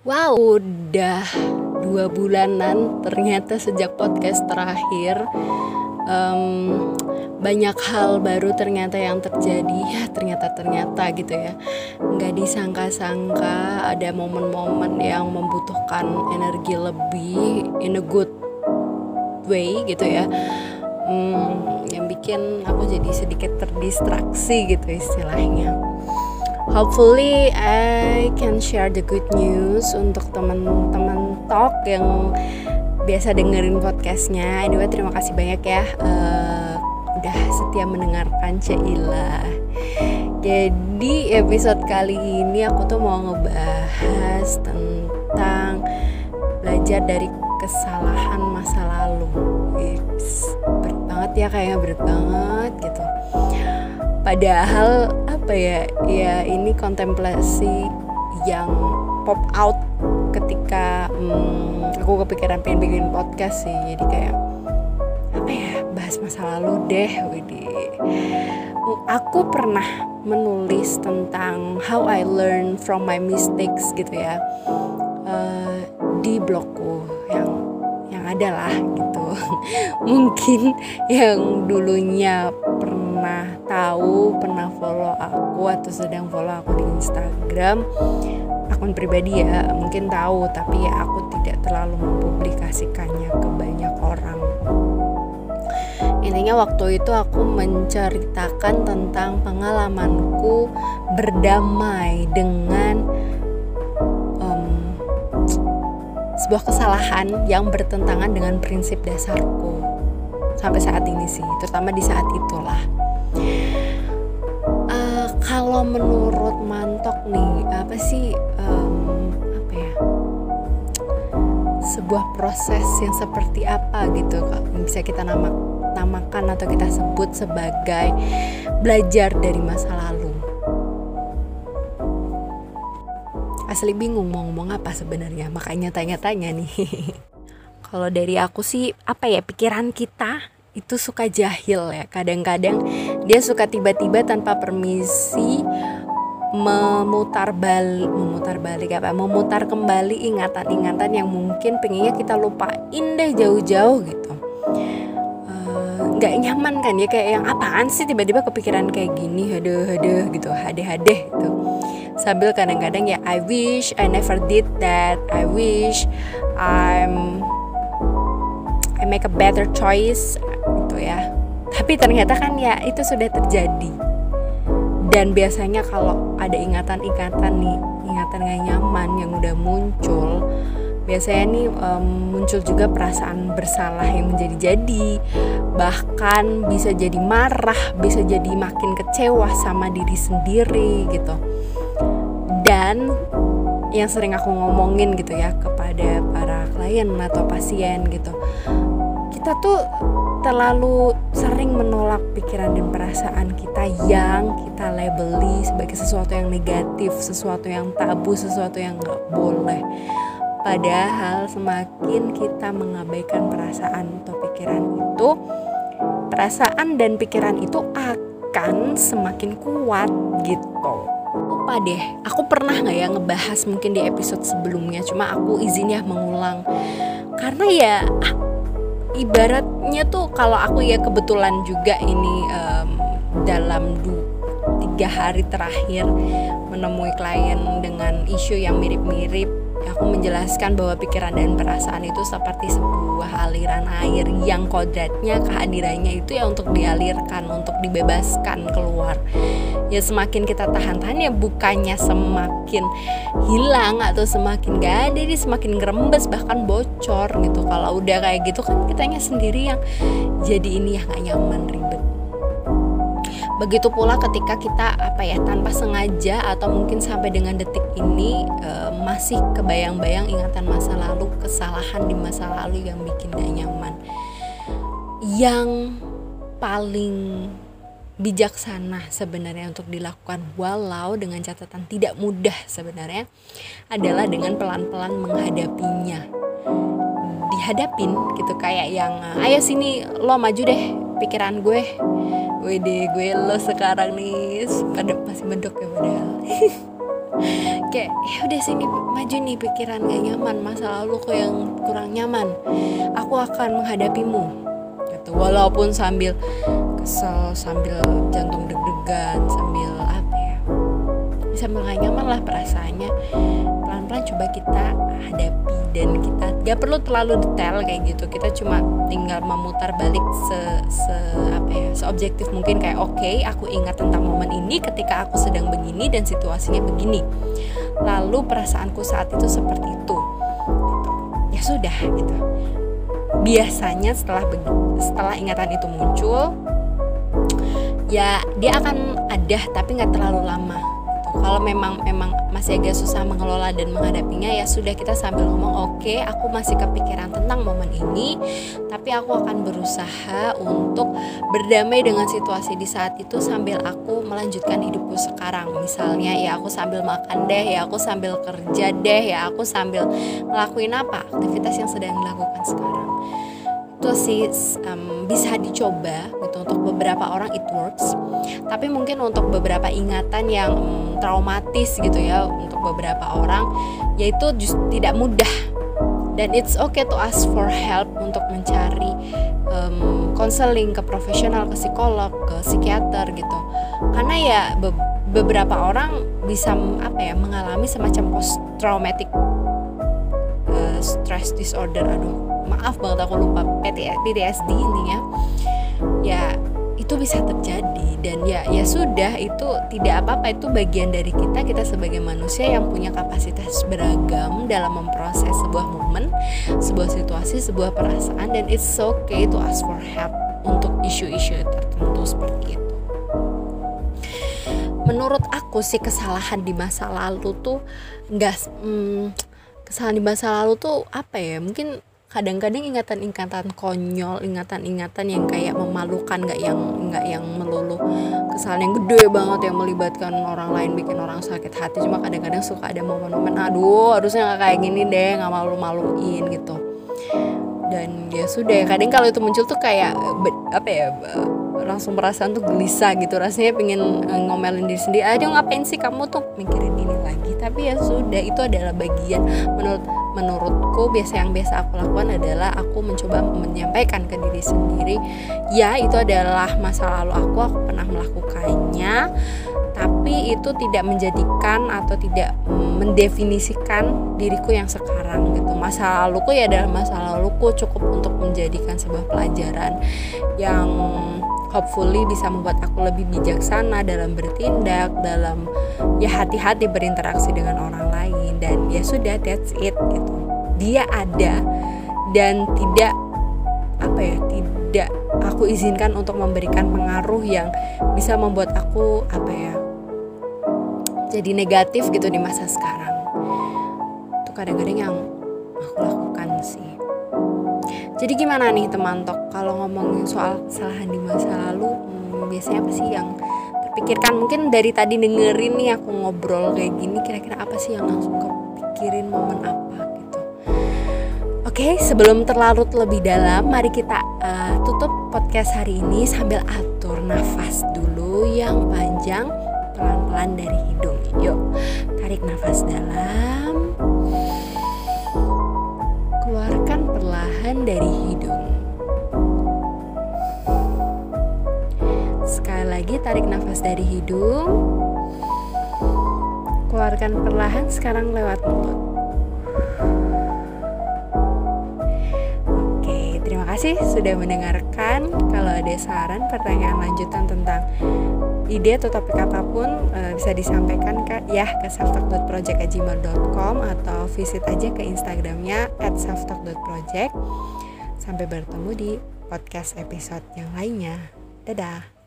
Wow, udah dua bulanan ternyata sejak podcast terakhir. Um, banyak hal baru ternyata yang terjadi. Ya ternyata ternyata gitu ya. Nggak disangka-sangka ada momen-momen yang membutuhkan energi lebih in a good way gitu ya. Hmm, yang bikin aku jadi sedikit terdistraksi gitu istilahnya hopefully I can share the good news untuk teman-teman talk yang biasa dengerin podcastnya. Anyway terima kasih banyak ya uh, udah setia mendengarkan Cila jadi episode kali ini aku tuh mau ngebahas tentang belajar dari kesalahan masa lalu. It's berat banget ya kayaknya berat banget gitu. Padahal apa ya ya ini kontemplasi yang pop out ketika hmm, aku kepikiran pengen bikin podcast sih. Jadi kayak apa ya bahas masa lalu deh Widi. Aku pernah menulis tentang how I learn from my mistakes gitu ya. Uh, di blogku yang yang ada lah gitu. Mungkin yang dulunya tahu pernah follow aku atau sedang follow aku di Instagram akun pribadi ya mungkin tahu tapi ya aku tidak terlalu mempublikasikannya ke banyak orang. Intinya waktu itu aku menceritakan tentang pengalamanku berdamai dengan um, sebuah kesalahan yang bertentangan dengan prinsip dasarku sampai saat ini sih terutama di saat itulah. Uh, kalau menurut mantok nih apa sih um, apa ya sebuah proses yang seperti apa gitu yang bisa kita nama, namakan atau kita sebut sebagai belajar dari masa lalu? Asli bingung mau ngomong apa sebenarnya makanya tanya-tanya nih kalau dari aku sih apa ya pikiran kita itu suka jahil ya. Kadang-kadang dia suka tiba-tiba tanpa permisi memutar balik memutar balik apa? Memutar kembali ingatan-ingatan yang mungkin pengennya kita lupain deh jauh-jauh gitu. Nggak uh, nyaman kan ya kayak yang apaan sih tiba-tiba kepikiran kayak gini? Haduh haduh gitu. Hadeh hadeh gitu. Sambil kadang-kadang ya I wish I never did that. I wish I'm I make a better choice gitu ya. Tapi ternyata kan ya itu sudah terjadi. Dan biasanya kalau ada ingatan-ingatan nih ingatan gak nyaman yang udah muncul biasanya nih um, muncul juga perasaan bersalah yang menjadi-jadi. Bahkan bisa jadi marah bisa jadi makin kecewa sama diri sendiri gitu. Dan yang sering aku ngomongin gitu ya kepada para klien atau pasien gitu kita tuh terlalu sering menolak pikiran dan perasaan kita yang kita labeli sebagai sesuatu yang negatif, sesuatu yang tabu, sesuatu yang nggak boleh. Padahal semakin kita mengabaikan perasaan atau pikiran itu, perasaan dan pikiran itu akan semakin kuat gitu. Lupa deh, aku pernah nggak ya ngebahas mungkin di episode sebelumnya, cuma aku izin ya mengulang. Karena ya ibaratnya tuh kalau aku ya kebetulan juga ini um, dalam du tiga hari terakhir menemui klien dengan isu yang mirip-mirip aku menjelaskan bahwa pikiran dan perasaan itu seperti sebuah aliran air yang kodratnya kehadirannya itu ya untuk dialirkan untuk dibebaskan keluar. Ya semakin kita tahan-tahan ya bukannya semakin hilang atau semakin gak ada dia semakin ngerembes bahkan bocor gitu. Kalau udah kayak gitu kan kitanya sendiri yang jadi ini ya gak nyaman ribet Begitu pula ketika kita apa ya tanpa sengaja atau mungkin sampai dengan detik ini e, masih kebayang-bayang ingatan masa lalu, kesalahan di masa lalu yang bikin gak nyaman. Yang paling bijaksana sebenarnya untuk dilakukan walau dengan catatan tidak mudah sebenarnya adalah dengan pelan-pelan menghadapinya dihadapin gitu kayak yang ayo sini lo maju deh pikiran gue Wede gue lo sekarang nih. Pada masih medok ya padahal. Kayak ya udah sini maju nih pikiran gak nyaman. Masa lalu kok yang kurang nyaman? Aku akan menghadapimu. Gitu. Walaupun sambil kesel sambil jantung deg-degan sambil apa ya gak nyaman lah perasaannya pelan-pelan coba kita hadapi dan kita gak perlu terlalu detail kayak gitu. Kita cuma tinggal memutar balik se, se apa ya seobjektif mungkin kayak oke okay, aku ingat tentang momen ini ketika aku sedang begini dan situasinya begini. Lalu perasaanku saat itu seperti itu. Gitu. ya sudah gitu. Biasanya setelah setelah ingatan itu muncul ya dia akan ada tapi nggak terlalu lama kalau memang memang masih agak susah mengelola dan menghadapinya ya sudah kita sambil ngomong oke okay, aku masih kepikiran tentang momen ini tapi aku akan berusaha untuk berdamai dengan situasi di saat itu sambil aku melanjutkan hidupku sekarang. Misalnya ya aku sambil makan deh ya aku sambil kerja deh ya aku sambil ngelakuin apa? Aktivitas yang sedang dilakukan sekarang itu sih um, bisa dicoba gitu untuk beberapa orang it works. Tapi mungkin untuk beberapa ingatan yang um, traumatis gitu ya untuk beberapa orang yaitu just tidak mudah. Dan it's okay to ask for help untuk mencari konseling um, ke profesional ke psikolog ke psikiater gitu. Karena ya be beberapa orang bisa apa ya mengalami semacam post traumatic uh, stress disorder. Aduh maaf banget aku lupa PTSD intinya. Ya itu bisa terjadi. Dan ya ya sudah itu tidak apa-apa. Itu bagian dari kita kita sebagai manusia yang punya kapasitas beragam dalam memproses sebuah momen, sebuah situasi, sebuah perasaan. Dan it's okay to ask for help untuk isu-isu tertentu seperti itu. Menurut aku sih kesalahan di masa lalu tuh enggak hmm, kesalahan di masa lalu tuh apa ya? Mungkin kadang-kadang ingatan-ingatan konyol ingatan-ingatan yang kayak memalukan nggak yang nggak yang melulu. Kesalahan yang gede banget yang melibatkan orang lain bikin orang sakit hati. Cuma kadang-kadang suka ada momen-momen aduh harusnya nggak kayak gini deh nggak malu-maluin gitu. Dan ya sudah kadang kalau itu muncul tuh kayak apa ya langsung perasaan tuh gelisah gitu. Rasanya pengen eh, ngomelin diri sendiri. Aduh ngapain sih kamu tuh? Mikirin ini lagi. Tapi ya sudah itu adalah bagian. Menurut menurutku biasa yang biasa aku lakukan adalah aku mencoba menyampaikan ke diri sendiri ya itu adalah masa lalu aku aku pernah melakukannya. Tapi itu tidak menjadikan atau tidak mendefinisikan diriku yang sekarang gitu. Masa laluku ya adalah masa laluku cukup untuk menjadikan sebuah pelajaran yang hopefully bisa membuat aku lebih bijaksana dalam bertindak dalam ya hati-hati berinteraksi dengan orang lain. Dan ya sudah that's it gitu. Dia ada dan tidak apa ya tidak aku izinkan untuk memberikan pengaruh yang bisa membuat aku apa ya jadi negatif gitu di masa sekarang. Itu kadang-kadang yang aku lakukan sih jadi gimana nih teman tok kalau ngomongin soal kesalahan di masa lalu hmm, biasanya apa sih yang terpikirkan mungkin dari tadi dengerin nih aku ngobrol kayak gini kira-kira apa sih yang langsung kepikirin momen apa Oke, sebelum terlarut lebih dalam, mari kita uh, tutup podcast hari ini sambil atur nafas dulu yang panjang pelan-pelan dari hidung. Yuk, tarik nafas dalam. Keluarkan perlahan dari hidung. Sekali lagi tarik nafas dari hidung. Keluarkan perlahan sekarang lewat mulut. kasih sudah mendengarkan. Kalau ada saran, pertanyaan lanjutan tentang ide atau topik apa pun e, bisa disampaikan ke ya ke selftalk.project@gmail.com atau visit aja ke Instagramnya @selftalk.project. Sampai bertemu di podcast episode yang lainnya. Dadah.